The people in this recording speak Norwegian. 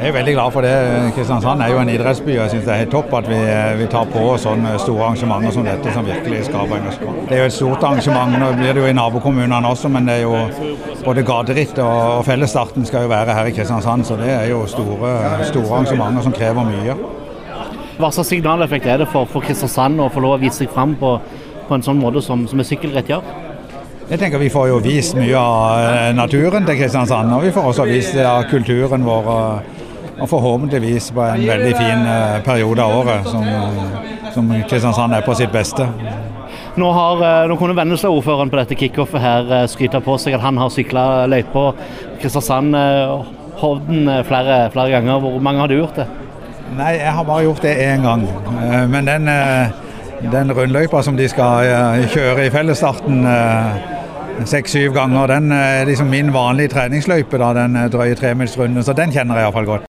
Jeg er veldig glad for det. Kristiansand er jo en idrettsby. og Jeg synes det er helt topp at vi, vi tar på oss sånne store arrangementer som dette, som virkelig skaper engasjement. Det er jo et stort arrangement. Nå blir det jo i nabokommunene også, men det er jo både gaderitt og, fellesstarten skal jo være her i Kristiansand. Så det er jo store, store arrangementer som krever mye. Hva slags signaleffekt er det for, for Kristiansand å få lov å vise seg fram på, på en sånn måte som, som er sykkelrett gjør? Jeg tenker Vi får jo vist mye av eh, naturen til Kristiansand, og vi får også vist av kulturen vår. Og forhåpentligvis på en veldig fin eh, periode av året som, som Kristiansand er på sitt beste. Nå, har, nå kunne Vennesla-ordføreren på dette kickoffet her skryte på seg at han har sykla løypa Kristiansand Hovden flere, flere ganger. Hvor mange har du gjort det? Nei, jeg har bare gjort det én gang. Men den, den rundløypa som de skal kjøre i fellesstarten seks-syv ganger. Den er liksom min vanlige treningsløype, da, den drøye tremilsrunden. Så den kjenner jeg iallfall godt.